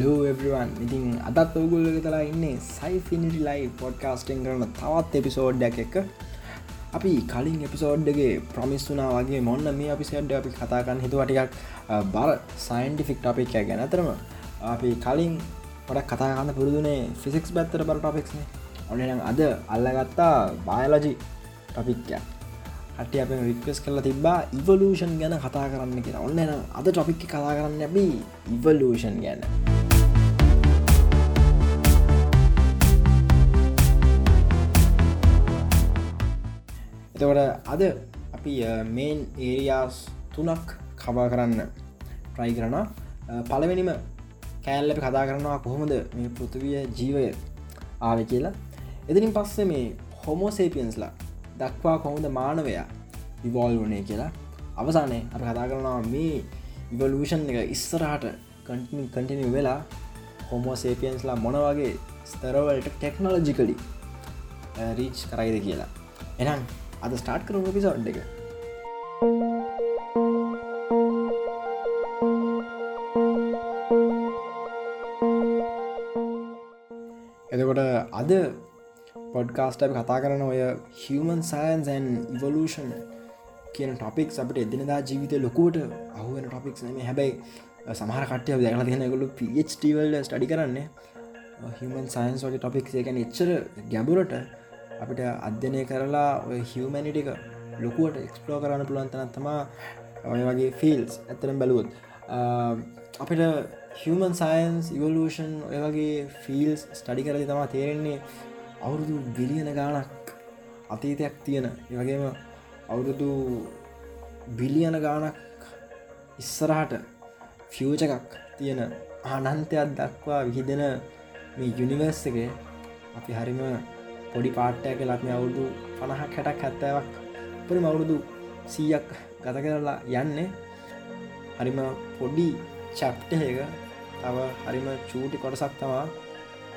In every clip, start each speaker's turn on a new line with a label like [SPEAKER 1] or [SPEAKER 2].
[SPEAKER 1] Hello everyone ඉතින් අදත් ඔගුල්ලක තලා ඉන්නේ සයිෆිනිටි ලයි පොඩ්කාස්ටිං කරන තවත් එපිසෝඩ්ඩක් එක. අපි කලින් එපිසෝඩ්ඩගේ ප්‍රමිස් වනා වගේ මොන්න මේ අපි සෙඩ්ඩ අපි කතාකන්න හිතුවටිකක් බර සයින්ටිෆික් ටොපික් ගැන. අතරම අපි කලින් පොඩක් කතාගන්න පුරුදුනේ ෆිසික්ස් බැත්තර බර ටොපික්න ඔන්නනම් අද අල්ලගත්තා බයලජි ටොපික්ය හටි අප රික්වස් කරලා තිබා ඉවලූෂන් ගැන කතා කරන්න කියෙන ඔන්න අද ටොපික්ක කතා කරන්න ඇබි ඉවලූෂන් ගැන. එතවට අද අපි මේන් ඒරියාස් තුනක් කබා කරන්න ට්‍රයි කරන පළවෙනිම කෑල්ල කතා කරනවා කොහොමද මේ පෘතිවිය ජීවය ආව කියලා. එතිනින් පස්සේ මේ හොමෝසේපියන්ස්ලා දක්වා කොහොමද මානවයා විවෝල් වනේ කියලා. අවසානය අප කතා කරනවා මේ ඉවලූෂන් එක ඉස්සරහට කටිනි වෙලා හොමෝසේපියන්ස්ලා මොනවගේ ස්තරවලට ටෙක්නෝලජිකලි රීච් කරයිද කියලා. එනම් අද ස්ටාර්ට් කරම පිසෝඩ් එක. එතකොට අද පොඩ්කාස්ට කතා කරන ඔය හමන් සයන්සන් ඉවලූෂන් කියන ටොපික් අපට එදිනදා ජීවිත ලොකුවට අහුවෙන ටොපික්ස් නේ හැබැයි සමහර කටය දැකලා තියෙනගොලු පවල් ස්ටඩි කරන්නේ. හමන් සයින්ස් වගේ ටොපික් එකන එච්චර ගැබුරට අපිට අධ්‍යනය කරලා ඔය හිවමැනිටික ලොකුවට එක්ස්පලෝ කරන්න පුළුවන්තන තමා ඔය වගේ ෆිල්ස් ඇතරම් බැලුවොත්. අපිට හමන් සයින්ස් ඉවලූෂන් ඔය වගේ ෆිල්ස් ස්ටඩි කරදි තමා තේරෙන්නේ අවුරුදු බිලියන ගානක් අතීතයක් තියෙන. වගේම අවුරුදු බිලියන ගානක් ඉස්සරහට ෆියෝච එකක් තියෙන ආනන්තයක් දක්වා විහිදෙන මේ යුනිවර්ස් එක අපි හරිම පොඩි පාට්ටයක ලක්ම අවුරුදු පණහක් හැටක් හැත්තවක් පරිම අවුරුදු සීයක් ගත කරලා යන්නේ. හරිම පොඩි චප්ටයක තව හරිම චූටි කොටසක් තමා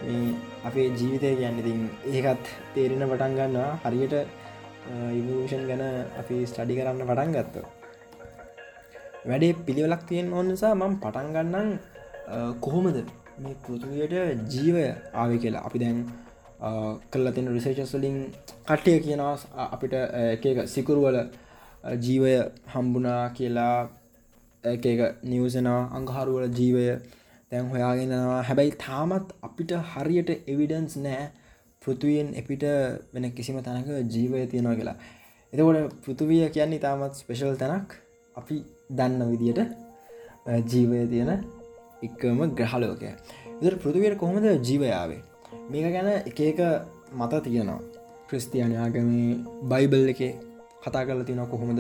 [SPEAKER 1] මේ අපේ ජීවිතය කියන්න. ඉතින් ඒකත් තේරෙන පටන් ගන්නවා. හරියට ඉවෂන් ගැන අපි ස්ටඩි කරන්න පටන් ගත්ත වැඩේ පිළිවෙලක් තියෙන් ඕන නිසා මම පටන් ගන්නම් කොහොමද මේ පෘතුවයට ජීවය ආව කියලා. අපි දැන් කල්ල තින රිසේචස්වලින් කට්ටය කියනවා අපිට එක සිකුරුවල ජීවය හම්බුනා කියලා එක නිවසෙනවා අංගහරුවල ජීවය තැන් හොයාගෙනවා හැබැයි තාමත් අපිට හරියට එවිඩන්ස් නෑ පෘතුවයෙන් එපිට වෙන කිසිම තැනක ජීවය තියෙනවා කියලා. එතකොට පෘතුවිය කියන්නේ තාමත් ස්පෙශල් තැනක්. අපි දන්න විදියට ජීවය තියෙන එකම ග්‍රහලෝකය එ පෘතුවයට කොහොමද ජීවයාවේ මේක ගැන එක එක මත තියෙනවා. ක්‍රිස්තියානයාගමේ බයිබල් එක කතා කරල තින කොහොමද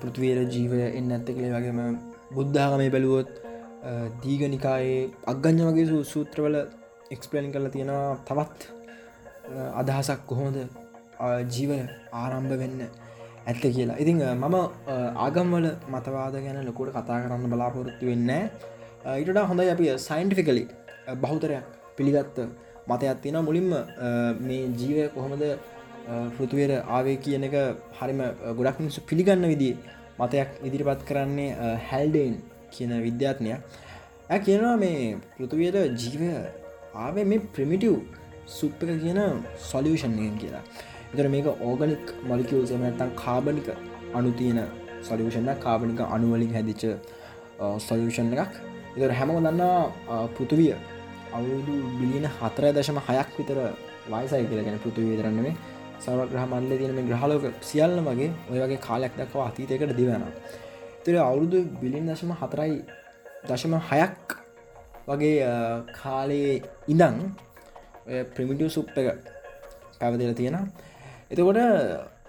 [SPEAKER 1] පෘතිවේර ජීවය එන්න ඇත්ත කළේ වගේම බුද්ධාගමේ බැලුවොත් දීගනිකායේ අග්ගඥ වගේ සූත්‍රවල එක්ස්පලන් කරලා තියෙනවා තවත් අදහසක් කොහොමද ජීවය ආරම්භ වෙන්න ඇත්ත කියලා. ඉතිං මම ආගම්වල මතවාද ගැන ලොකුට කතා කරන්න බලාපොරොත්තු වෙන්න ඉටට හොඳයි අපි සයින්ටිෆිකලි බහුතරයක් පිළිගත්ත මතයක් තියෙන මුලින්ම මේ ජීවය කොහොමද පෘතුවයට ආවේ කියන එක හරිම ගොඩක් මිනිසු පිළිගන්න විදි මතයක් ඉදිරිපත් කරන්නේ හැල්ඩෙන් කියන විද්‍යාත්නය ඇ කියනවා මේ පෘතුවයට ජීවය ආවේ මේ ප්‍රමිටව් සුප් එක කියන සොලියෂන්යෙන් කියලා. එතර මේක ඕගනික් මොලිකවල් සමනත්තන් කාබනික අනු තියෙන සොලියෂන්න කාබනික අනුවලින් හැදිච්ච සොලියෂන් එකක්. එතර හැම දන්නා පෘතුවිය අවුරුදු බිලියන හතර දශම හයක් විතර වයිසයි කියලගෙන පෘතිවි විතරන්නේ සවග්‍රහ මල්ල තියනම ග්‍රහලෝක සියල්ල වගේ ඔය වගේ කාලයක් දක්ව අතීතයකට දිවෙන තර අවුරුදු බිලින් දශම හතරයි දශම හයක් වගේ කාලයේ ඉඳං ප්‍රමිටිය් සුප් එක පැවදිල තියෙන එතකොට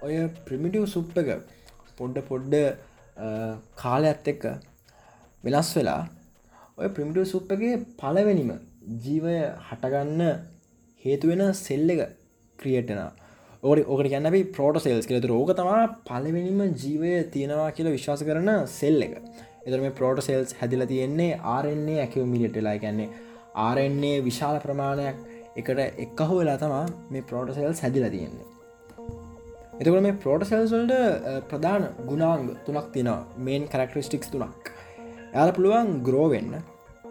[SPEAKER 1] ඔය ප්‍රමිටිය් සුප් එක පොඩ්ඩ පොඩ්ඩ කාලයක්ත් එක්ක වෙනස් වෙලා ඔය ප්‍රමිටිය් සුප්පගේ පලවෙනිම ජීවය හටගන්න හේතුවෙන සෙල්ල එක ක්‍රියට්න ඕට ඕකට ගැන්නබි පෝට සෙල්ස් කියලතු රෝග තමා පලවෙනිම ජීවය තියෙනවා කියලා විශ්වාස කරන සෙල් එක. එතර මේ පෝට සෙල්ස් හැදිල තියෙන්නේ ආරෙන්නේ ඇකවමිලිටලා ගැන්නේ ආරෙන්නේ විශාල ප්‍රමාණයක් එකට එක්කහෝ වෙලා තමා මේ පෝට සෙල්ස් හැදිල තියෙන්නේ. එතකට මේ පෝට සෙල්ස්වල්ට ප්‍රධාන ගුණාංග තුනක් තින මේන් කරක්ටරිස්ටික්ස් තුනක්. යාල පුළුවන් ග්‍රෝවෙන්න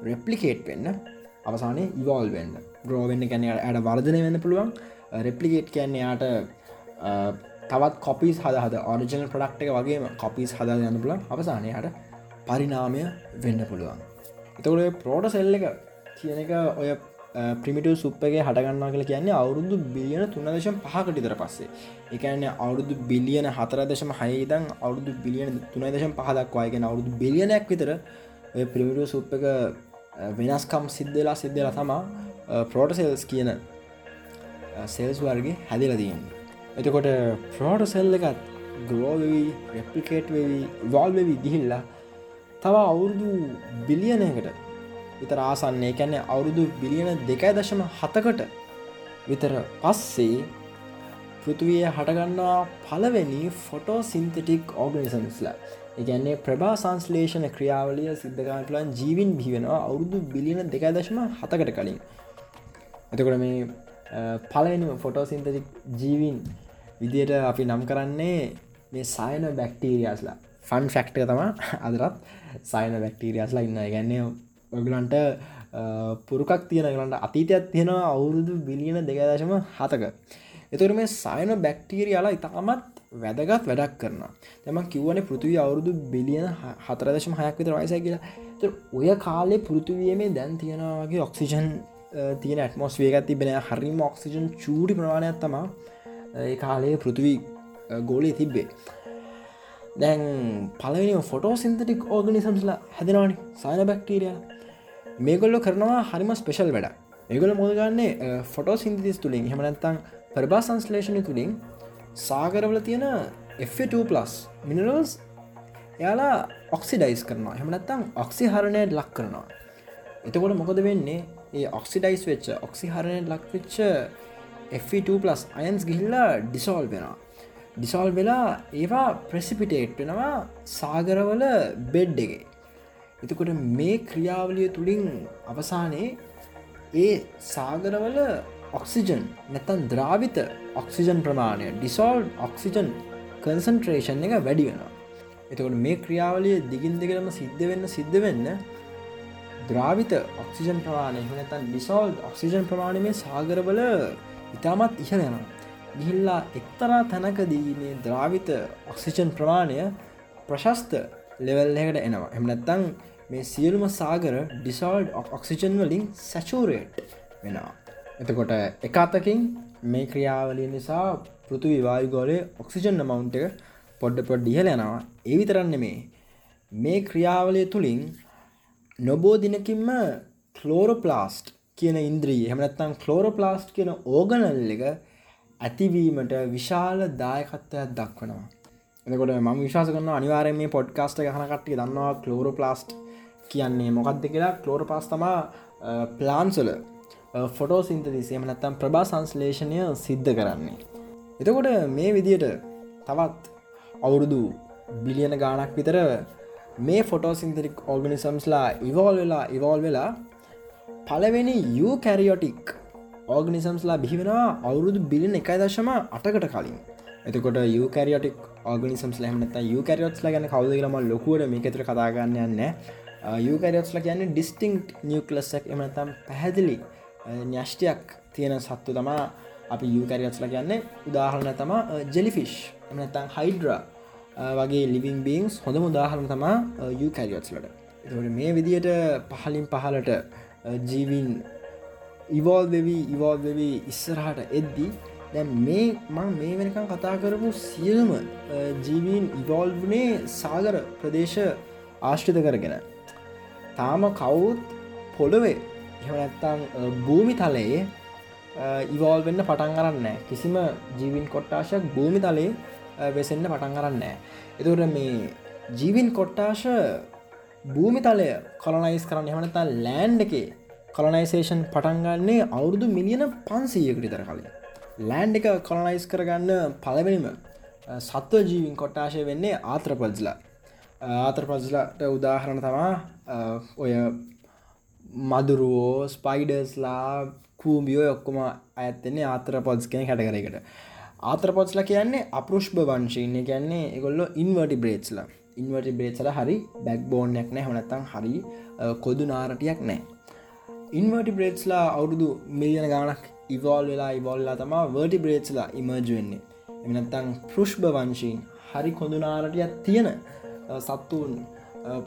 [SPEAKER 1] රෙප්ලිකේට් වෙන්න අවසානය ඉවෝල් වෙන්න. ග්‍රෝවෙන්න කැන ඇයට වර්ධනය වෙන්න පුළුවන්. රෙප්ලිකේට් කියන්නේ යාට තවත් කොපිස් හදහද ඕරිජනල් ප්‍රඩක්් එක වගේම කොපිස් හදා යන්න පුලන් අවසානයට පරිනාමය වෙන්න පුළුවන්. එතකොට ප්‍රෝට සෙල්ල එක කියන එක ඔය ප්‍රමිටව සුප්පගේ හටගන්නා කළ කියන්නේ අවුරුදු බිලියන තුනදශම් පහකටිතර පස්සේ. එකන්න අවුරුදු බිලියන හතරදශම හයදං අවුරුදු බිලියන තුනදශම් පහදක්වායගෙන අවුරුදු බිලියනයක් විතර ප්‍රමිටව සුප් එක Uh, වෙනස්කම් සිද්ධලා සිද්ධලා තමා uh, ප්‍රෝට සෙල්ස් කියන uh, සෙල්ස් වර්ගේ හැදිලදීන් එතකොට ප්‍රෝට සෙල්ල එකත් ග්‍රෝවී රෙප්ලිකේට් වෙවී වල්වෙවී ගිහිල්ලා තව අවුරුදු බිලියනයකට විතර ආසන්නේ. කැන්නේ අවුරුදු බිලියන දෙකයි දශම හතකට විතර පස්සේ පෘතුවිය හටගන්නා පලවෙනි ෆොටෝ සින්තටික් ඕගනිසම්ස්ලා එකන්නේ ප්‍රභා සංස්ලේෂණ ක්‍රියාවලිය සිද්ධකාටලන් ජීවින් බිවෙනවා අවුරුදු බිලියන දෙකයි දශම හතකට කලින්. එතකොට මේ පලනිම ෆොටෝ සින්තටික් ජීවින් විදියට අපි නම් කරන්නේ මේ සයන බැක්ටීරියස්ලා ෆන් ෆැක්ටක තම අදරත් සයින බැක්ටීරියස්ලා ඉන්න ගැන්නේ ඔගලන්ට පුරුකක් තියෙනගලන්ට අතීතයක් තියෙනවා අවුරුදු බිලියන දෙකදශම හතක. එතුර මේ සයන බැක්ටීරියලා ඉතාමත් වැදගත් වැඩක් කරන තම කිව්වන පෘතිවී අවුරුදු බිලියන හතරදශම හයක් විතර වයිස කියලා. ඔය කාලේ පෘතිවියමේ දැන් තියෙනවාගේ ඔක්සිජන් තියෙන ඇත්මොස් වේගත් තිබෙන හරිම ඔක්සිජන් චූඩි ප්‍රමාණයක් තමා ඒ කාලයේ පෘතිවී ගෝලී තිබ්බේ. දැන් පලවෙනි ෆොටෝ සින්තටික් ඕගනිසම්ස්ලා හැදෙනවානි සයින බැක්ටීරිය මේගොල්ලෝ කරනවා හරිම ස්පෙෂල් වැඩ ඒගොල මොදගන්නේ ෆොටෝ සිින්තිස් තුළින් හෙමනැත්තං පරබා සංස්ලේෂණය තුළින් සාගරවල තියෙන F2+ මිනරල්ස් එයාලා ඔක්සිඩයිස් කරනවා. හෙමනත්තං ඔක්සි හරණයට ලක් කරනවා. එතකොට මොකද වෙන්නේ? ඒ ඔක්සිඩයිස් වෙච්ච ඔක්සි හරණයට ලක්වෙච්ච F2+ අයන්ස් ගිහිල්ලා ඩිසෝල් වෙනවා. ඩිසෝල් වෙලා ඒවා ප්‍රෙසිපිටේට් වෙනවා සාගරවල බෙඩ් එකේ. එතකොට මේ ක්‍රියාවලිය තුළින් අවසානයේ ඒ සාගරවල ඔක්සිජන් නැතන් ද්‍රාවිත ඔක්සිජන් ප්‍රමාණය ඩිසෝල් ඔක්සිජන් කන්සන්ට්‍රේෂන් එක වැඩි වෙනවා. එතකොට මේ ක්‍රියාවලිය දිගින් දෙකරම සිද්ධ වෙන්න සිද්ධ වෙන්න ද්‍රාවිත ඔක්සිජන් ප්‍රමාණය නැතන් ඩිසෝල් ඔක්සිජන් ප්‍රමාණය මේ සාගරවල ඉතාමත් ඉහල යනවා. ගිහිල්ලා එක්තරා තැනකදී මේ ද්‍රාවිත ඔක්සිජන් ප්‍රමාණය ප්‍රශස්ත ලෙවල්ලකට එනවා. එමනැත්තං මේ සියලුම සාගර ඩිසෝල්ඩ් ඔක්සිජන් වලින් සැචූරේට් වෙනවා. එතකොට එකතකින් මේ ක්‍රියාවලිය නිසා පෘතු විවායුගෝලය ඔක්සිජන් මවුන්ට එක පොඩ්ඩ පොඩ් දිහල යනවා. ඒ විතරන්න මේ මේ ක්‍රියාවලය තුළින් නොබෝ දිනකින්ම කලෝරෝපලාස්ට් කියන ඉන්ද්‍රී හමනත්තං කලෝරෝපලාස්ට් කියන ඕගනල් එක ඇතිවීමට විශාල දායකත්වයක් දක්වනවා. එකොට ම විශවාස කරන අනිවාරය මේ පොඩ්කාස්ට ගහනකට්ටිය දන්නවා කලෝරෝ ප්ලාස්ට් කියන්නේ මොකක්ද කියලා. කලෝර පාස්තම ප්ලාන්සල ෆොටෝ සින්තදිසේම නැත්තම් ප්‍රභා සංස්ලේෂණය සිද්ධ කරන්නේ. එතකොට මේ විදියට තවත් අවුරුදු බිලියන ගානක් විතර මේ ෆොටෝ සින්තරික් ඕගනිසම්ස්ලා ඉවෝල් වෙලා ඉවෝල් වෙලා පලවෙනි යු කැරියෝටික් ඕගනිසම්ස්ලා බිහිවෙනවා අවුරුදු බිලියන එකයි දශම අටකට කලින්. එතකොට යුකරියටික් ඕගනිසම්ස් ලහමනත යුකරියොත්ස්ල ගැන කවදලම ලොකුවට මේ ඇතර කතාගන්න යන්න යුකරියොත්ස්ල කියන්න ඩිස්ටිංක් නිියකලස්සක් එමනතම් පැහැදිලි න්‍යෂ්ටයක් තියෙන සත්තු තමා අපි යුකරියොත්ස්ල කියන්නේ. උදාහරණ තම ජෙලිෆිෂ් එමනතම් හයිඩ්‍ර වගේ ලිවිං බීන්ස් හොඳ උදාහරණ තමා යුකරියොත්ස්ලට එතට මේ විදියට පහලින් පහලට ජීවින් ඉවෝල් වෙවී ඉවෝල් වෙවී ඉස්සරහට එද්දී දැන් මේ මං මේ වෙනකම් කතා කරපු සියල්ම ජීවීන් ඉවෝල්වනේ සාගර ප්‍රදේශ ආශ්‍රිත කරගෙන. තාම කවුත් පොළොවේ එහනැත්තං භූමි තලයේ ඉවෝල් වෙන්න පටන් කරන්න කිසිම ජීවින් කොට්ටාශයක් භූමි තලේ වෙසෙන්න්න පටන් කරන්න එතුට මේ ජීවින් කොට්ටාශ භූමි තලය කොලනයිස් කරන්න එහනතා ලෑන්් එකේ කොලනයිසේෂන් පටන්ගන්නේ අවුරුදු මිලියන පන්සීයකට තර කලින්. ලෑන්් එක කොලනයිස් කරගන්න පලවෙනිම සත්ව ජීවින් කොට්ටාශය වෙන්නේ ආත්‍රපල්ස්ලා ආත්‍රපල්ස්ලට උදාහරණ තමා ඔය මදුරුවෝ ස්පයිඩර්ස්ලා කූම්බියෝ ඔක්කොම ඇත්තන්නේ ආත්‍රපොල්ස් කෙන හැටකරකට ආත්‍රපොත්ස්ල කියන්නේ අපෘෂ්භ වංශීන්න කියන්නේ එකොල්ලො ඉන්වර්ටි බ්‍රේත්ස්ලා ඉන්වට බේසල හරි බැක් බෝන්යක් නෑ. හොනත්තම් හරි කොදු නාරටයක් නෑ. ඉන්වර්ටි බ්‍රේට්ස්ලා අවුරුදු මිලියන ගානක් ඉවෝල් වෙලා ඉවෝල්ලා තමා වර්ටි බ්‍රේට්ස්ලා ඉමර්ජ වෙන්නේ. එමනත්තං පෘෂ්භ වංශීන් හරි කොඳුනාරටයක් තියෙන සත්තුන්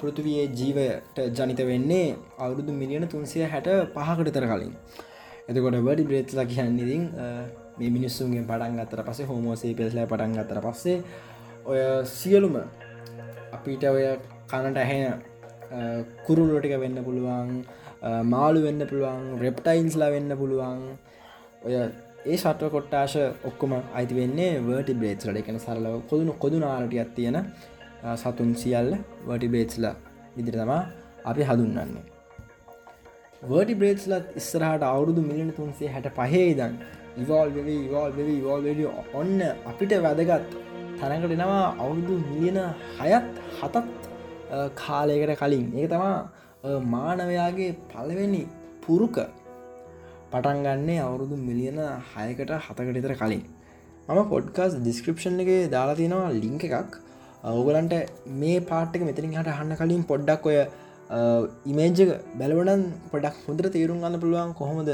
[SPEAKER 1] පෘතිවයේ ජීවයට ජනිත වෙන්නේ අවුරුදු මිලියන තුන්සිය හැට පහකට තර කලින්. එතකොට වඩි බ්‍රේත්ලා කියන්නේඉතින් මේ මිනිස්සුන්ගේ පටන් අතර පසේ හෝමෝසේ පෙස්ල පටන් අතර පස්සේ ඔය සියලුම අපිට ඔය කනට ඇහෙන කුරුලොටික වෙන්න පුළුවන් මාළු වෙන්න පුළුවන් රෙප්ටයින්ස්ලා වෙන්න පුළුවන්. ඔය ඒ ශට්ව කොට්ටාශ ඔක්කොම අයිති වෙන්නේ වර්ටි බ්‍රේත්ස්ලට එකන සරලව කොදුණු කොදුනාලටියක් තියෙන සතුන් සියල්ල වටි බේත්ස්ල විදිර තමා අපි හඳුන්නන්නේ වර්ටි බ්‍රේත්ස්ලත් ඉස්සරහට අවුරුදු මිලින තුන්සේ හැට පහේදන් ඉවල් වෙවී ඉවල් වෙවී ඉවල් වෙඩිය ඔන්න අපිට වැදගත් තැනකටෙනවා අවුරුදු මිලියන හයත් හතත් කාලයකට කලින්. ඒ තමා මානවයාගේ පලවෙනි පුරුක. පටන් ගන්නේ අවුරුදු මිලියන හයකට හතකට ඉතර කලින්. මම පොඩ්කාස් ඩිස්ක්‍රපෂන් එක දාලා තියෙනවා ලිංක එකක්. ඔගලන්ට මේ පාට්ක මෙතරින් හට හන්න කලින් පොඩ්ඩක් ඔය ඉමේජ්ජ බැලවනන් පොඩක් හොඳර තේරුම් ගන්න පුළුවන් කොහොමද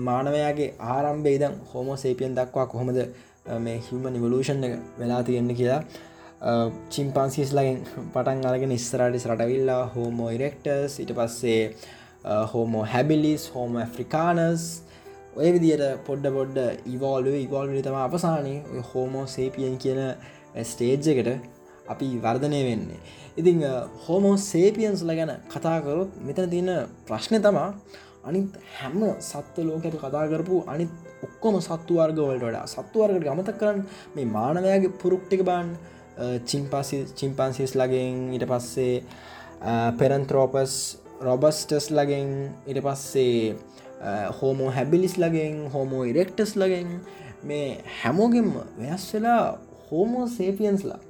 [SPEAKER 1] මානවයාගේ ආරම්භේ දම් හෝමෝ සේපියන් දක්වා කොහොමද මේ හිම නිවලූෂන් එක වෙලා තියෙන්න කියලා. චිම්පන්සිස්ලගෙන් පටන් අලගෙන ඉස්සරට රටවිල්ලා හෝමෝ ඉරෙක්ටර්ස් ඉට පස්සේ හෝමෝ හැබිලිස් හෝම ෆ්‍රිකානස් ඔය විදියට පොඩ්ඩ පොඩ්ඩ ඉවෝල්ුව ඉවෝල්ලි තම අපසානය හෝමෝ සේපියන් කියන ස්ටේජ් එකට අපි වර්ධනය වෙන්නේ. ඉතිං හෝමෝ සේපියන්ස්ල ගැන කතාකරොත් මෙතන තියෙන ප්‍රශ්නය තමා අනිත් හැම සත්ව ලෝකට කතා කරපු අනිත් ඔක්කොම සත්තු වර්ගවලට වඩා. සත්තුවර්ගට ගමතක් කරන්න මේ මානවයාගේ පුරුක්්ටික බාන් චිම්පසි චිම්පන්සිස් ලගෙන් ඊට පස්සේ පෙරන්ත්‍රෝපස් රොබස්ටස් ලගෙන් ඉට පස්සේ හෝමෝ හැබිලිස් ලගෙන් හෝමෝ ඉරෙක්ටස් ලගෙන් මේ හැමෝගෙම වෙනස් වෙලා හෝමෝ සේපියන්ස්ලා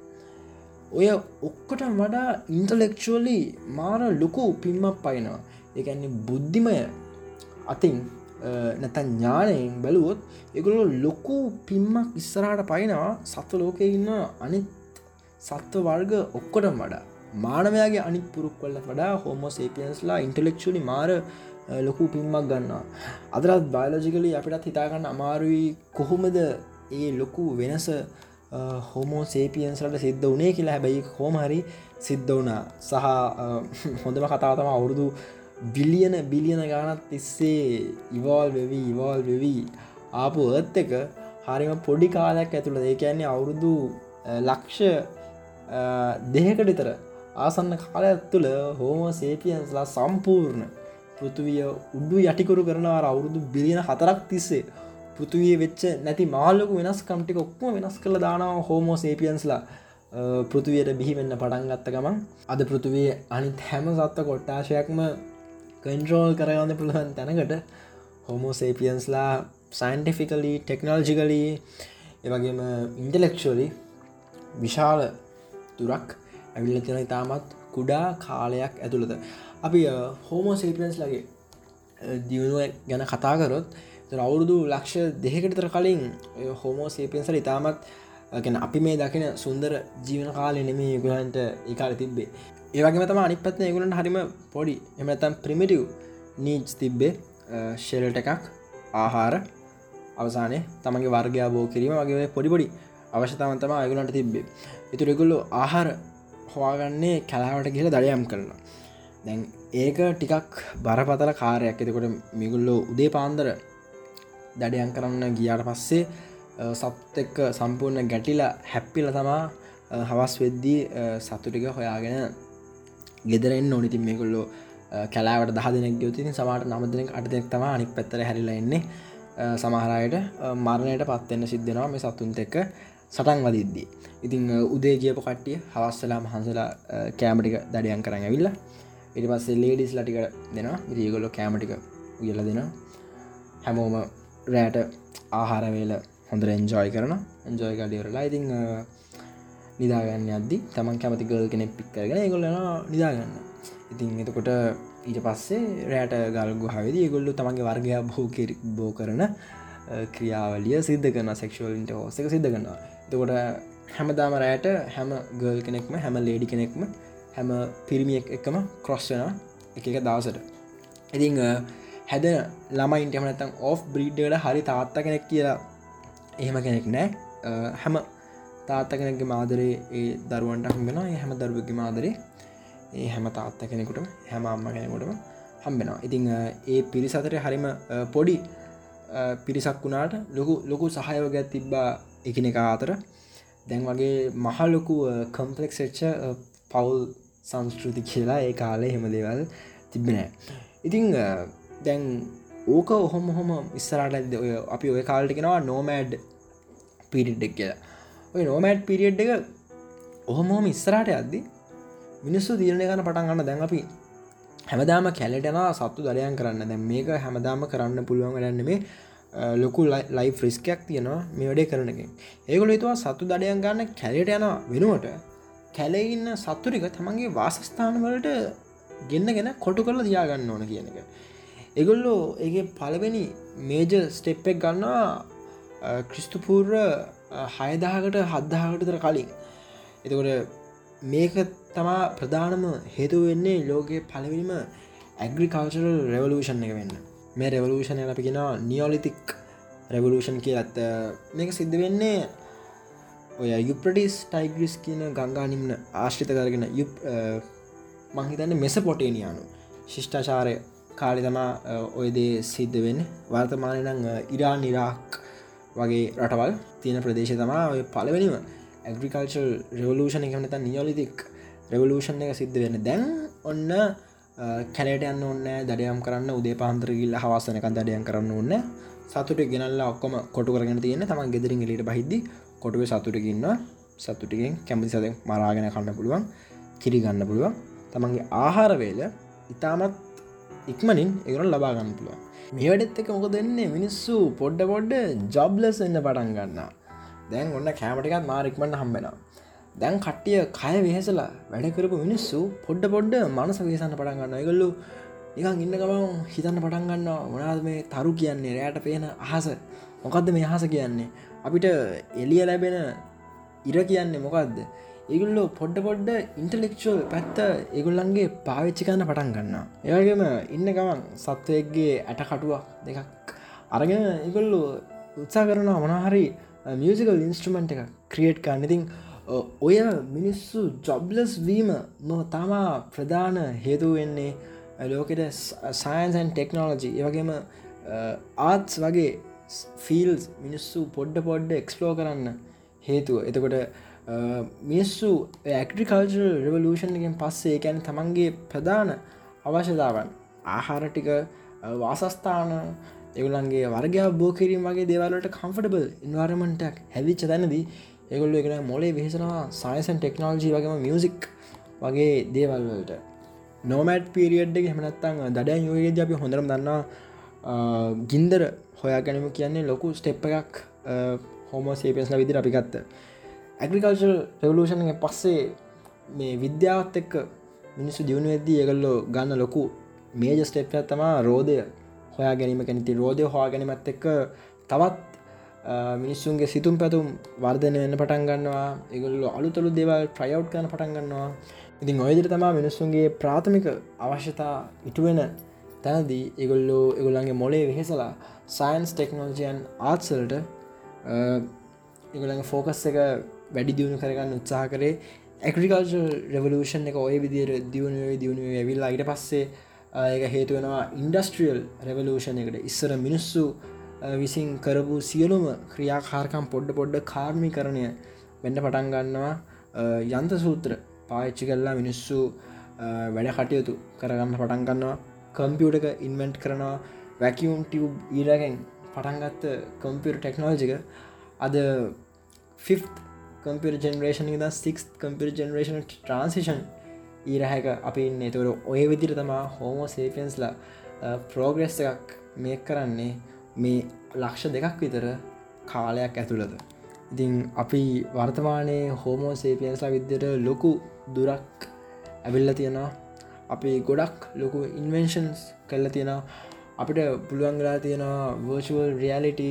[SPEAKER 1] ඔය ඔක්කොට වඩා ඉන්ටලෙක්ෂුවලි මාර ලොකු පිම්මක් පයිනවා එකන්නේ බුද්ධිමය අතින් නැතන් ඥානයෙන් බැලුවොත් එගොලො ලොකු පිම්මක් ඉස්සරහට පයිනවා සත්ව ලෝකය ඉන්න අනිත් සත්ව වර්ග ඔක්කොටම් වඩා. මානවයාගේ අනිත් පුරුක්වල්ල වඩා හෝමෝ සේපියන්ස්ලා ඉන්ටලෙක්ෂලි මාර ලොකු පිම්මක් ගන්නවා. අදරත් බයලෝජිකලි අපිටත් හිතාගන්න අමාරුයි කොහොමද ඒ ලොකු වෙනස හෝමෝ සේපියන්සලට සිද්ධ වනේ කියලා. හැබැයි හෝමහරි සිද්ධ වනා සහ හොඳම කතාතම අවුරුදු බිලියන බිලියන ගානත් තිස්සේ ඉවෝල් වෙවී ඉවෝල් වෙවී ආපු ඒත් එක හරිම පොඩි කාලයක් ඇතුළ ඒ කියන්නේ අවුරුදු ලක්ෂ දෙහකටිතර ආසන්න කාලයක් තුළ හෝම සේපියන්ස්ලා සම්පූර්ණ පෘතුවිය උඩු යටිකුරු කරනවාර අවුරුදු බිලියන හතරක් තිස්සේ පෘතුවිය වෙච්ච නැති මාල්ලකු වෙනස් කම්ටික ඔක්ම වෙනස් කළ දානාව හෝමෝ සේපියන්ස්ලා පෘතුවයට බිහිවෙන්න පටන් ගත්ත ගමන් අද පෘතුවේ අනිත් හැම සත්ත කොට්ටාශයක්ම කන්ට්‍රෝල් කරගන්න පුළුවන් තැනකට හෝමෝ සේපියන්ස්ලා සයින්ටිෆිකලි ටෙක්නෝජිකලී එවගේම ඉන්ටලෙක්ෂලි විශාල තුරක් ඇවිල්ල තියෙන ඉතාමත් කුඩා කාලයක් ඇතුළද අපි හෝමෝ සේපියන්ස් ලගේ දියුණුව ගැන කතාකරොත් අවුරුදු ලක්ෂ දෙහකටතර කලින් හෝමෝ සේපියන්සල ඉතාමත් ගැන අපි මේ දකින සුන්දර ජීවන කාලය නෙම යුගලන්ට ඒකාල තිබ්බේ. ඒවගේම තම අනි පත්න ගුලන් හරිම පොඩි එමතම් ප්‍රමිටව් නීජ් තිබ්බේ. ශෙල්ට එකක් ආහාර අවසානය තමගේ වර්ගයා බෝ කිරීම වගේ පොඩිපොඩි අවශ්‍යතාවන්තම අයගුලන්ට තිබ්බේ. ඉතුරෙකුල්ලු ආහාර හවාගන්නේ කැලාවට කියල දඩයම් කරනවා. දැන් ඒක ටිකක් බරපතල කාරයක් එතකොට මිගුල්ලෝ උදේ පාන්දර දඩයන් කරන්න ගියාට පස්සේ සත් එක්ක සම්පූර්ණ ගැටිලා හැප්පිල තමා හවස් වෙද්දී සතුටික හොයාගෙන ගෙදරෙන් නොනිතින් මේකුල්ලෝ කැලාවට දහ දෙනෙක් ගයුතින් සමට නමදනෙක් අටදෙක් තම අනික් පැත්තර හැරිලා එන්නේ. සමහරයට මරණයට පත්වෙන්න සිද්ධෙනවා මේ සත්තුන්ත එක්ක සටන් වදිද්දී. ඉතිං උදේ ගියප කට්ටිය හවස්සලා මහන්සලා කෑමටික දඩයන් කරන්න ඇවිල්ලා ඉට පස්සේ ලේඩිස් ලටික දෙෙනවා. ඉරිගොල්ලො කෑමටික උයල දෙෙන හැමෝම රෑට ආහාරවේල හොඳර එන්ජෝයි කරන එන්ජෝයි කඩියවරලා ඉතිං නිදාගන්න අද්දි තමන් කැමති ගල් කෙනෙක් පික් කරගෙන ගොල්ලන නිදාගන්න. ඉතින් එතකොට ඊට පස්සේ රෑට ගල්ගු හවිදි ගොල්ලු තමන්ගේ වර්ගය බෝකිරි බෝ කරන ක්‍රියාවලිය සිද්ධ කරන සෙක්ෂුවලින්ට හෝසක සිද්ධ කරනවා. එතකොට හැමදාම රෑට හැම ගල් කෙනෙක්ම හැම ලේඩි කෙනෙක්ම හැම පිරිමියෙක් එකම ක්‍රොස් වෙන එක එක දවසට. ඉතිං හැද ළමයින්ට එමනතම් ඔෆ් බ්‍රීඩ්ඩට හරි තාත්ත කෙනෙක් කියලා එහෙම කෙනෙක් නෑ. හැම තාත්ත කෙනෙක්ගේ මාදරේ ඒ දරුවන්ට හම්බෙන හැම දරුවගේ මාදරේ ඒ හැම තාත්ත කෙනෙකුටම හැම අම්ම කෙනෙකුටම හම්බෙනවා ඉතිං ඒ පිරිසතර හරිම පොඩි පිරිසක් වුණාට ලොකු ලොකු සහයෝගයක් තිබ්බා එකන එක අතර. දැන් වගේ මහලොකු කම්පලෙක් එච්ච පවුල් සංස්කෘති කියලා ඒ කාලේ හෙම දේවල් තිබෙනෑ ඉතිං දැන් ඕක ඔහොම හොම ඉස්සරට ඇද ඔය අපි ඔය කාල්ට කෙනවා නෝමෑඩ් පිරිඩ්ඩක් කියලා. ඔය නෝමෑඩ් පිරිියඩ් එක ඔහොමෝම ඉස්සරට අද්දි මිනිස්සු දීරණය ගන්න පටන් ගන්න දැන් අපි හැමදාම කැලටන සත්තු දරයන් කරන්න. දැන් මේක හැමදාම කරන්න පුළුවන් ගන්න මේ ලොකු ලයි ෆ්‍රිස්කයක් තියෙනවා මේ වැඩේ කරනකින් ඒගොල තුවා සත්තු දඩයන් ගන්න කැලට යන වෙනුවට කැලඉන්න සත්තුරික තමන්ගේ වාසස්ථානවලට ගෙන්න්නගෙන කොටු කරලා තියාගන්න ඕන කියන එක. එගොල්ලෝ ඒ පලවෙනි මේජ ස්ටෙප්පෙක් ගන්නවා ක්‍රිස්තුපූර්ර හයදාකට හද්දාහකටතර කලින්. එතකොට මේක තමා ප්‍රධානම හේතු වෙන්නේ ලෝකයේ පලවිනිම ඇග්‍රිකල්චරල් රෙවලූෂන් එක වෙන්න. මේ රෙවලූෂණය අපි කෙන නියෝලිතික් රෙවලූෂන් කිය ඇත්ත මේක සිද්ධ වෙන්නේ ඔය යුප්‍රටිස් ටයිග්‍රිස් කියන ගංගා නිම්න ආශ්‍රිත කරගෙන යුප් මංහිතන්න මෙස පොටේනියානු ශිෂ්ඨාචාරය කාලි තමා ඔයදේ සිද්ධ වෙන්න. වර්තමානය නං ඉරා නිරාක් වගේ රටවල් තියෙන ප්‍රදේශ තමා ඔය පලවෙනිම ඇග්‍රිකල්චල් රෙවලූෂණ එකමනත නියෝලිතික් රෙවලූෂණ එක සිද්ධ වෙන්න. දැන් ඔන්න කැලට යන්න ඔන්න දඩයම් කරන්න උදේ පාන්තරගිල්ල හවාසනක දඩයම් කරන්න ඔන්න සතුට ගෙනල්ලා ඔක්කොම කොටු කරගෙන තියෙන තම ගෙදරින් එලිට බහිද්දි කොටුව සතුටකින්න සතුටිකෙන් කැමති සද මරාගෙන කන්න පුළුවන් කිරි ගන්න පුළුවන්. තමන්ගේ ආහාරවේල ඉතාමත් ඉක්මනින් එගුණ ලබාගන්න පුළුවන්. මේ වැඩෙත් එක මොක දෙන්නේ මිනිස්සු පොඩ්ඩ පොඩ්ඩ ජොබ්ලස් එන්න පටන් ගන්නා දැන් ඔන්න කෑමටිකත් මාරික්මට හම්බෙනවා. දැන් කට්ටිය කය වෙහෙසලා වැඩ කරපු මිනිස්සු පොඩ්ඩ පොඩ්ඩ මනස වේසන්න පටන් ගන්න එකගල්ලු නිකන් ඉන්න ගමන් හිතන්න පටන් ගන්න මොනාද මේ තරු කියන්නේ? රෑට පේන අහස. මොකක්ද මේ අහස කියන්නේ? අපිට එලිය ලැබෙන ඉර කියන්නේ මොකක්ද ඒගුල්ලෝ පොඩ්ඩ පොඩ්ඩ ඉන්ටලෙක්ෂල් පැත්ත ඒගුල්ලන්ගේ පාවිච්චිකන්න පටන් ගන්න ඒවගේම ඉන්න ගමන් සත්වයක්ගේ ඇට කටුවක් දෙකක් අරගෙන ඉගොල්ලු උත්සා කරනවා මොනහරි මියසිකල් ඉන්ස්ට්‍රමෙන්ට් එක ක්‍රියට් කාන්නඉතින් ඔය මිනිස්සු ජොබ්ලස් වීම ම තමා ප්‍රධාන හේතු වෙන්නේ ලෝකෙට සයින්සන් ටෙක්නෝලජි ඒවගේම ආත්ස් වගේ ෆිල්ස් මිනිස්සු පොඩ්ඩ පොඩ්ඩ එක්ස්ලෝ කරන්න හේතුව. එතකොට මිනිස්සු ඇක්ට්‍රිකල්චර් රවලූෂන් එකෙන් පස්සේ එකැන තමන්ගේ ප්‍රධාන අවශ්‍යතාවන් ආහාරටික වාසස්ථාන එවලන්ගේ වර්ග බෝකිරීම වගේ දේවලට කම්ෆටබල් ඉන්වර්මටක් හැදිච්ච තැනදී ඒගොල්ල එකන මොලේ වෙහෙසනවා සයිසන් ටෙක්නෝජි වගේම මියසික් වගේ දේවල්වලට නෝමට් පිරිියඩ් එක හෙමනත්තං දඩ යෝගේද අපි හොඳරම් දන්නා ගින්දර හොයා ගැනීම කියන්නේ ලොකු ස්ටෙප් එකක් හෝමෝ සේපෙන්ස්ල විදිර අපිගත්ත ඇග්‍රිකල්ශල් රෙවලූෂන් පස්සේ මේ විද්‍යාවත් එක්ක මිනිස්සු දියුණු වෙද්දී ඒගල්ලෝ ගන්න ලොකු මේජ ස්ටෙප් තමා රෝධය හොයා ගැනීම. කැනති රෝධය හවා ගැනීමත් එක්ක තවත් මිනිස්සුන්ගේ සිතුම් පැතුම් වර්ධනය වෙන්න පටන් ගන්නවා. ඒගොල්ල අලුතලු දේවල් ට්‍රයව් කන පටන් ගන්නවා. ඉතින් ඔයදිර තමා මිනිස්සුන්ගේ ප්‍රාථමික අවශ්‍යතා ඉටුවෙන තැනදී ඒගොල්ලෝ එගොල්ලන්ගේ මොලේ වෙහෙසලා සයින්ස් ටෙක්නෝජයන් ආත්සල්ට එගොලගේ ෆෝකස් එක වැඩි දියුණු කරගන්න උත්සාහ කරේ. ඇක්‍රිකල්ශ රෙවලූෂන් එක ඔය විදිර දියුණුවේ දියුණුවේ ඇවිල්ලා. අයිට පස්සේ ඒක හේතුවෙනවා ඉන්ඩස්ට්‍රියල් රෙවලූෂණ එකට. ඉස්සර මිනිස්සු විසින් කරපු සියලුම ක්‍රියාකාරකම් පොඩ්ඩ පොඩ්ඩ කාර්මි කරණය වෙන්න පටන් ගන්නවා. යන්ත සූත්‍ර පාච්චි කල්ලා මිනිස්සු වැඩ කටයුතු කරගන්න පටන් ගන්නවා. කම්පියුටක ඉන්වෙන්ට් කරනවා. වැැකියුම් ටියව් ඊරගෙන් පටන්ගත්ත කම්පියර් ටෙක්නෝජික අද ෆි් computer generation the sixth computer generation transition ඊරහැක අපි ඉන්න. තුර ඔය විදිර තමා හෝමෝ සේපන්ස්ලා ප්‍රෝග්‍රෙස් එකක් මේ කරන්නේ මේ ලක්ෂ දෙකක් විතර කාලයක් ඇතුළද ඉතින් අපි වර්තමානයේ හෝමෝ සේපියන්ස්ලා විද්‍යට ලොකු දුරක් ඇවිල්ල තියෙනවා. අපි ගොඩක් ලොකු ඉන්වෙන්ෂන්ස් කල්ල තියෙනවා. අපිට පුළුවන්ගලා තියෙනවා virtual reality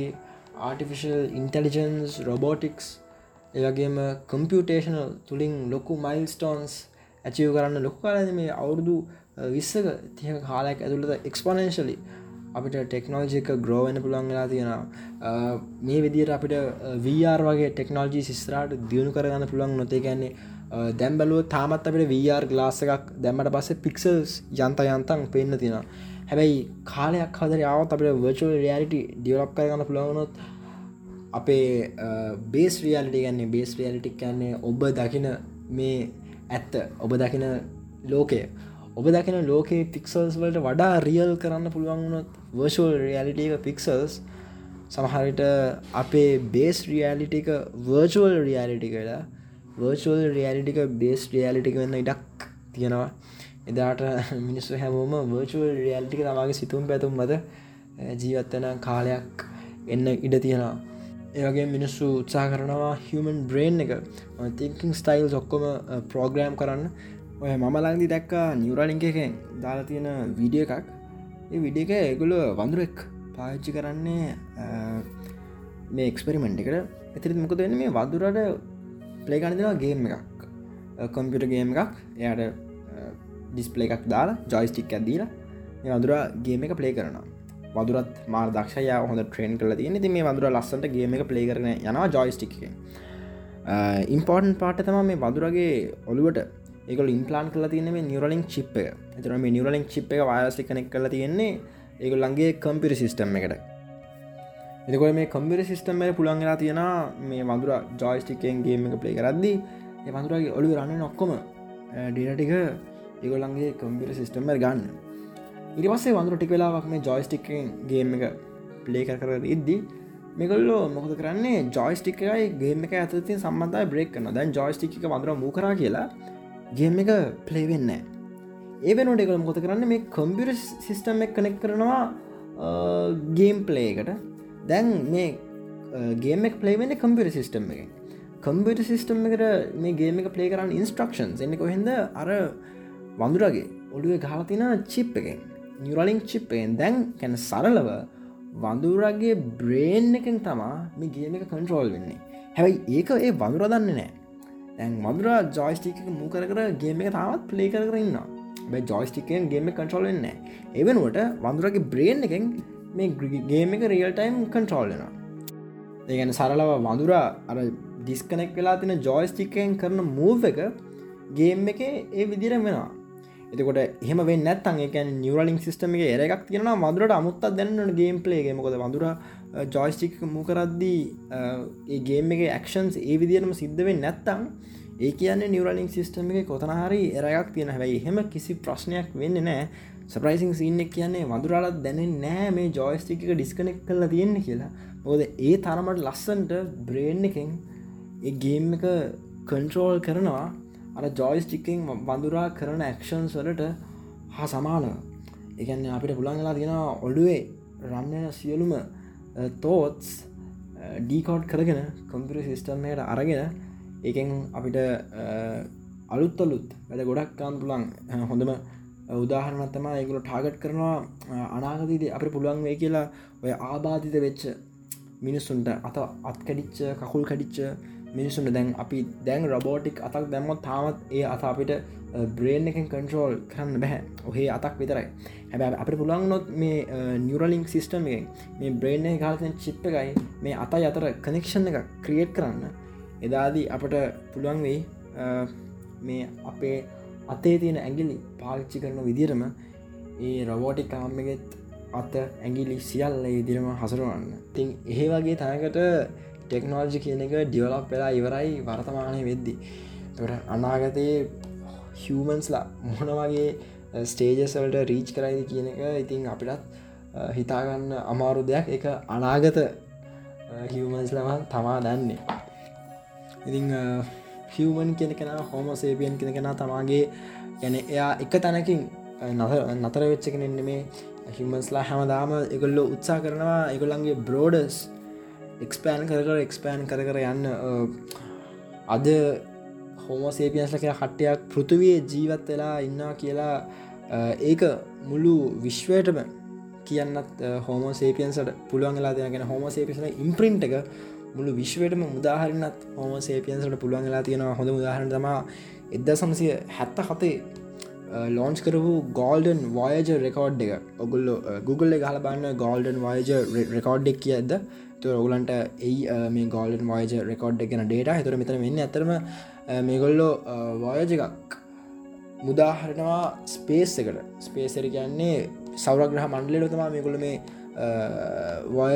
[SPEAKER 1] artificial intelligence robotics ඒවගේම කම්පියුටේෂනල් තුළින් ලොකු මයිල්ස්ටෝන්ස් ඇචිව කරන්න ලොකු කාලද මේ අවුරුදු විස්සක තිය කාලයක් ඇතුළට එක්ස්පනේශලි අපිට ටෙක්නෝජික ග්‍රෝවෙන පුළන් වෙලා තියෙනවා. මේ විදියට අපිට වR වගේ ටෙක්නෝජී සිස්රාට දියුණු කරගන්න පුළන් නොතේ ගැන්නේ දැම් බැලුව තාමත් අපිට VR ගලාස එකක් දැමට පස්සේ පික්සල්ස් යන්ත යන්තන් පෙන්න්න තියෙන හැබැයි කාලයක් හදර යාවත් අපිට වර්චුවල් රියලිටි ඩියලප් කරගන්න පුළවනොත් අපේ බේස් රියල්ටි ගන්නේ බේස් රියලිටික් කියන්නේ ඔබ දකින මේ ඇත්ත ඔබ දකින ලෝකය. ඔබ දකින ලෝකයේ පික්සල්ස් වලට වඩා රියල් කරන්න පුළුවන්ුණොත් වර්ෂල් රියලිටික පික්සල්ස් සමහරිට අපේ බේස් රියලිටික වර්චුවල් රියලිටි කියලා වර්චුවල් රියලිටික බේස් රියලිටික වෙන්න ඉඩක් තියෙනවා. එදාට මිනිස්සු හැමෝම වර්චුවල් රියල්ටික තමාගේ සිතුම් පැතුම් මද ජීවත්වන කාලයක් එන්න ඉඩ තියෙනවා. ඒවගේ මිනිස්සු උත්සා කරනවා හමන් බ්‍රේන් එක. තිංකින් ස්ටයිල් ඔක්කොම ප්‍රෝග්‍රෑම් කරන්න. ඔය මම ලංදි දැක්කා නිවරලිංක එකෙන් දාලා තියෙන විඩිය එකක්. ඒ විඩිය එක එගුල වඳුරෙක් පාච්චි කරන්නේ මේ එක්ස්පෙරිමෙන්ට් එකට. එතිරි මොකද වෙන්න? මේ වදුරට ප්ලේගණ දෙෙනවා ගේම් එකක්. කොම්පියට ගේම් එකක්. එයට ඩිස්පලේ එකක් දාලා ජොයිස්ටික් ඇදීලා මේ වදුර ගේම එක ප්ලේ කරනවා. වදුරත් මාර දක්ෂය හොඳ ට්‍රේන් කල තියන. ති මේ වදුර ලස්සට ගේම එක ප්ලේ කරන යනවා ජොයිස්ටික් ඉම්පෝර්ටන් පාට තම මේ වදුරගේ ඔළුවට එක ඉම්පලාන් කල තියන මේ නිවරලින් චිප් එක. එතර මේ නිවරලින් චිප් එක වායසි කනෙක් කල තියෙන්නේ ඒගොල්ලන්ගේ කම්පිරි සිිස්ටම් එකට. එතකොට මේ කම්පිරි සිිස්ටම් එක පුළන්ගලා තියෙන මේ වඳුර ජොයිස්ටිකෙන් ගේම එක ප්ලේ කරද්දි ඒ වඳුරගේ ඔලු රන්න නොක්කොම ඩිනටික ඒගොල්ලන්ගේ කම්පිරි සිිස්ටම්ම ගන්න. ඉරි පස්සේ වඳුර ටික වෙලාවක් මේ ජොයිස්ටික්ෙන් ගේම එක ප්ලේ කර කර ඉද්දි මෙගොල්ලෝ මොකද කරන්නේ? ජොයිස්ටිකයි ගේම එක ඇතති සම්බන්ධය බ්‍රේක් කන දැන් ජොයිස්ටික වඳර මූ කර කියලා ගේම් එක ප්ලේවෙන්න ඒ වෙනට එකළ මොත කරන්න? මේ කම්පියර සිිස්ටම් එක කනෙක් කරනවා ගේම් පලේකට දැන් මේ ගේමක් පලේවෙන්න කම්පියර සිිස්ටම් එක කම්පියට සිිස්ටම් එකට මේ ගේම එක පලේ කරන්න ඉන්ස්ට්‍රක්ෂන් එන්න කොහෙද අර වඳුරගේ ඔඩුව ගාලතින චිප් එකෙන්. නිරලිං චිප් එකෙන් දැන් කැන සරලව වඳුරගේ බ්‍රේන් එකෙන් තමා මේ ගේම එක කන්ට්‍රෝල් වෙන්නේ. හැබයි ඒක ඒ වඳුර දන්න නෑ. ඇන් මදුර ජොයිස්ටික මූ කර ගේම එක තාවත් ප්ලේ කරන්න බයි ජොයිස්ටිකෙන් ගේම කන්ට්‍රෝල් වෙන්න එවනුවට වඳුරගේ බ්‍රේන් එකෙන් මේ ගේම එක රියල් ටයිම් කන්ට්‍රෝල්ලෙන ඒගැන සරලව වඳුර අර ඩිස්කනෙක් වෙලා තින ජොයිස්ටිකෙන් කරන මූව එක ගේම් එක ඒ විදිර වෙනවා. එතකොට එහම නැත්තන් එක නිවරලින් සිස්ටම එක එරක් තියෙන මදුරට අමුත්ත දැන්නට ගේම් පලේගේ මොකද වඳුර ජොයිස්ටික් මූකරද්දී ඒගේම එක ක්ෂන්ස් ඒ විදිරම සිද්ධවෙන් නැත්තං ඒ කියන්නේ නිවරලින් සිස්ටම එක කොතනහරි එරයක් තියෙන හැයි එහෙම කිසි ප්‍රශ්නයක් වෙන්න නෑ සප්‍රයිසින් සින්න කියන්නේ වදුරලත් දැන නෑ මේ ජොයිස්ටික ඩිස්කනෙක් කල්ල තියෙන්න කියලා. ඕද ඒ තරමට ලස්සන්ට බ්‍රේන් එකෙන් ඒ ගේම් එක කන්ට්‍රෝල් කරනවා. අර ජොයිස්ටිකින් වඳුරා කරන ඇක්ෂන්ස් වලට හා සමානව. එකන්න අපිට පුළන්ගලා තියෙන ඔඩුවේ රම්යන සියලුම තෝත්ස් ඩීකෝඩ් කරගෙන කොම්පිරි සිිස්ටම්මයට අරගෙන ඒකෙන් අපිට අලුත් අලුත් වැඩ ගොඩක් කාන් පුලන් හොඳම උදාහරනත්තම ඒකුල ටාගට් කරනවා අනාගතීද අප පුළුවන් වේ කියලා ඔය ආබාධිත වෙච්ච මිනිස්සුන්ට අත අත්කඩිච්ච කකුල් කඩිච්ච මිනිසුන්ට දැන් අපි දැන් රබෝටික් අතක් දැම්මොත් තාමත් ඒ අත අපිට බ්‍රේන් එකෙන් කන්ට්‍රෝල් කරන්න බැහැ ඔහේ අතක් විතරයි. හැබැ අපට පුළුවන් නොත් මේ නිියරලිංක් සිිස්ටම් එක මේ බ්‍රේන් කාලතෙන් චිප් එකයි මේ අතයි අතර කනෙක්ෂන් එක ක්‍රියේට් කරන්න. එදාදී අපට පුළුවන් වෙයි මේ අපේ අතේ තියෙන ඇගිලි පාවිච්චි කරන විදිරම ඒ රවෝටික් කාම්මගෙත් අත ඇගිලි සියල්ල ඉදිරම හසරුවන්න. තින් ඒ වගේ තනකට ටෙක්නෝජි කියන එක ඩියවලක් වෙලා ඉවරයි වර්තමානය වෙද්දි. තොට අනාගතයේ හිවමන්ස්ලා මොන වගේ ස්ටේජස්වලට රීච් කරයිද කියන එක ඉතින් අපිටත් හිතාගන්න අමාරු දෙයක්. එක අනාගත හිවමන්ස්ලම තමා දන්නේ. ඉතිං හිවමන් කෙන කෙන හෝම සේපියන් කෙන කෙන තමාගේ ගැන එයා එක තැනකින් නතර වෙච්ච කෙනෙන්න මේ හිමස්ලා හැමදාම එකොල්ලො උත්සා කරනවා එකොල්ලන්ගේ බ්‍රෝඩස් එක්ස්පෑන් කර කර එක්ස්පෑන් කර කර යන්න අද හෝමසේපියන්ස්ල කිය හට්ටයක් පෘතුවයේ ජීවත් වෙලා ඉන්නා කියලා ඒක මුළු විශ්වයටම කියන්නත් හෝමෝසේපියන්සට පුළුවන්ලා දෙනගෙන හෝමසේපිසන ඉම්ප්‍රින්ට් එක මුළු විශ්වයටම මුදාහරනත් හෝම සේපියන්සට පුළුවන් වෙලා තියෙනවා. හොඳ උදාහරන තම එද්ද සමසය හැත්ත හතේ ලෝන්ච් කරපු ගෝල්ඩන් වයජ රෙකෝඩ් එක. ඔගුල්ල Google ගහල බන්න ගෝල්ඩන් වයජ රෙකෝඩ් එක් කිය ඇද තුර ඔගුලන්ට එයි මේ ගෝල්ඩන් වයජ රෙකෝඩ් එකන ඩේට හිතර මෙතන වෙන්න ඇතරම මේගොල්ලෝ වයජ එකක් මුදාහරනවා ස්පේස් එකට. ස්පේසර කියන්නේ සෞරග්‍රහ මණ්ඩලට තමා මේකොළ මේ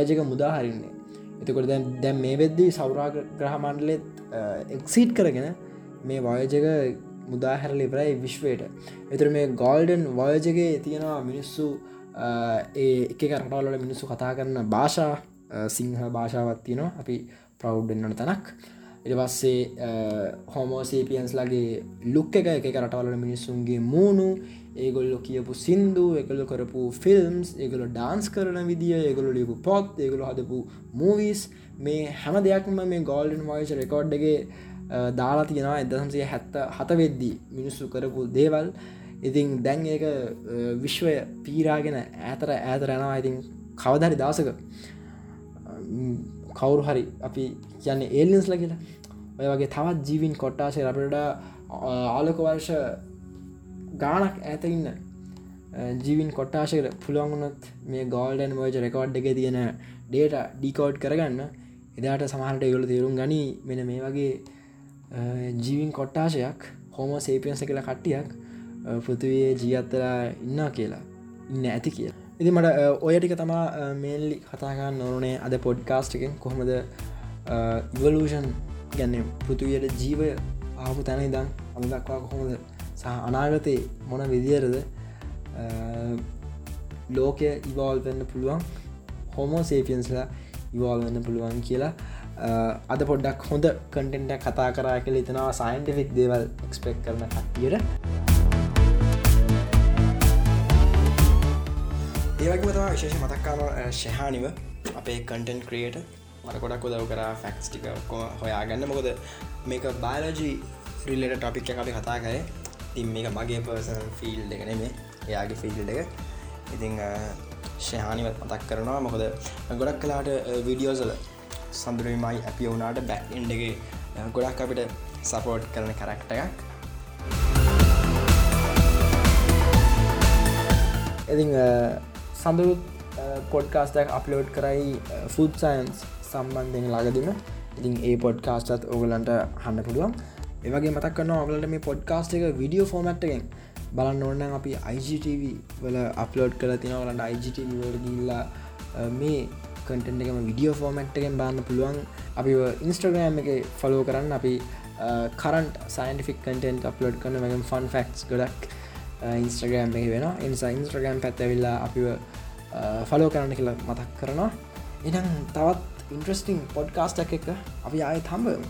[SPEAKER 1] වයජක මුදාහරින්නේ එතකොට දැන් දැම් මේ වෙද්දී සෞරාග්‍රහ මණ්ඩලෙත් එක්සිට් කරගෙන මේ වයජක මුදාහැරල ඉවරයි විශ්වයට. එතර මේ ගෝල්ඩන් වයජගේ තියෙනවා මිනිස්සු ඒ එක රටවල්ල මිනිස්සු කතා කරන්න භාෂා සිංහ භාෂාවත් තියනවා. අපි ප්‍රෞඩ්ඩන්නට තැනක්. එට පස්සේ හෝමෝසේපියන්ස් ලගේ ලුක් එක. එක රටවල මිනිස්සුන්ගේ මූුණු. ඒගොල්ලො කියපු සින්දු එකගොල කරපු ෆිල්ම්ස් ඒගොල ඩාන්ස් කරන විදිිය ඒගොල ලිපු පොත් ඒගොල හදපු මූවිස් මේ හැම දෙයක්ම මේ ගෝල්ඩන් වයිස් රෙකෝඩ්ඩගේ දාලා තියෙනවා. එදසන්සේ හැත්ත හත වෙද්දී මිනිස්සු කරපු දේවල්. ඉතින් දැන් ඒක විශ්වය පීරාගෙන ඇතර ඇතර යනවා. ඉතින් කවදරි දවසක කවුරු හරි අපි කියන්නේ ඒල්ලින්ස්ල කියලා. ඔය වගේ තවත් ජීවින් කොට්ටාශය රපට ආලක වර්ෂ ගානක් ඇත ඉන්න ජීවින් කොට්ටාශයට පුළුවන්ගුණොත් මේ ගෝල්ඩන් මෝජ රෙකෝඩ් එක තියෙන ඩේට ඩිකෝඩ් කරගන්න. එදාට සමහට යොල තේරුම් ගනී මෙන මේ වගේ ජීවින් කොට්ටාශයක් හෝම සේපියන්ස කියලා කට්ටියක් පෘතිවයේ ජීअත්තලා ඉන්න කියලා. ඉන්න ඇති කිය ඉති මට ඔය ටික තමා මේල්ලි කතාගන්න නොරනේ අද පොඩ්කාස්ට් එකෙන්. කොහොමද ඉවලූෂන් ගැන්න පෘතුවයට ජීවය ආපු තැන ඉදන් අම දක්වා කොහොමද සහ අනාගතයේ මොන විදිරද ලෝකය ඉවල් වෙන්න පුළුවන් හොමෝ සේපියන්ස්ලා ඉවල් වෙන්න පුළුවන් කියලා. අද පොඩ්ඩක් හොඳ කටෙන්ට කතා කරා කළ එතනවා සයින්ටිෆික් දේවල් එක්ස්පෙක් කරන කට්ටියට. ඒවගේ තම විශේෂ මතක්කාම ශහානිව අපේ කටන් ක්‍රියට මට ගොඩක් උදව කර ෆැක්ස් ටික හොයාගන්න. මොකද මේක බාලජී රිල්ලට ටොපික් අපි කතා කරේ. තින් මේක මගේ පර්සන් ෆිල් එකන මේ එයාගේ ෆිල්ඩ එක. ඉතිං ශහානිවත් මතක් කරනවා. මොකද ගොඩක් කලාට විඩියෝසල සඳරුමයි අපි වුනාට බැක් ඉන්ඩගේ ගොඩක් අපිට සපෝට් කරන කරක්ට එකක්. ඉති සඳරුත් පොඩ්කාස්ටක් අප්ලෝඩ් කරයි ෆුඩ් සයින්ස් සම්බන්ධයෙන් ලාගදින ඉතින් ඒ පොඩ්කාස්ටත් ඕගලන්ට හන්න පුළුවන්. ඒවගේ මතක් කන්න ඔගලට මේ පොඩ්කාස්ට එක විඩියෝ ෆෝමට්ගෙන් බලන්න ඕන්න අපි IGTV වල අප්ලෝඩ් කර තිනවලට IGTV වල ගිල්ලා මේ කටෙන්ට එකම විඩියෝ ෆෝමට් එකෙන් බාන්න පුළුවන්. අපි ඉන්ස්ට්‍රගෑම් එක ෆලෝ කරන්න. අපි කරන්ට සයින්ටිෆික් කටෙන්ට අප්ලෝඩ් කරන මගම් ෆන් ෆක්ස් ගොඩක් ඉන්ස්ට්‍රගෑම් එක වෙන ඉනිසා ඉන්ස්ට්‍රගෑම් පැත්තවෙල්ලා අපිව ෆලෝ කරන්න කියලා මතක් කරනවා. එනම් තවත් ඉන්ට්‍රස්ටිං පොඩ්කාස්ටක් එක අපි ආය තම්බම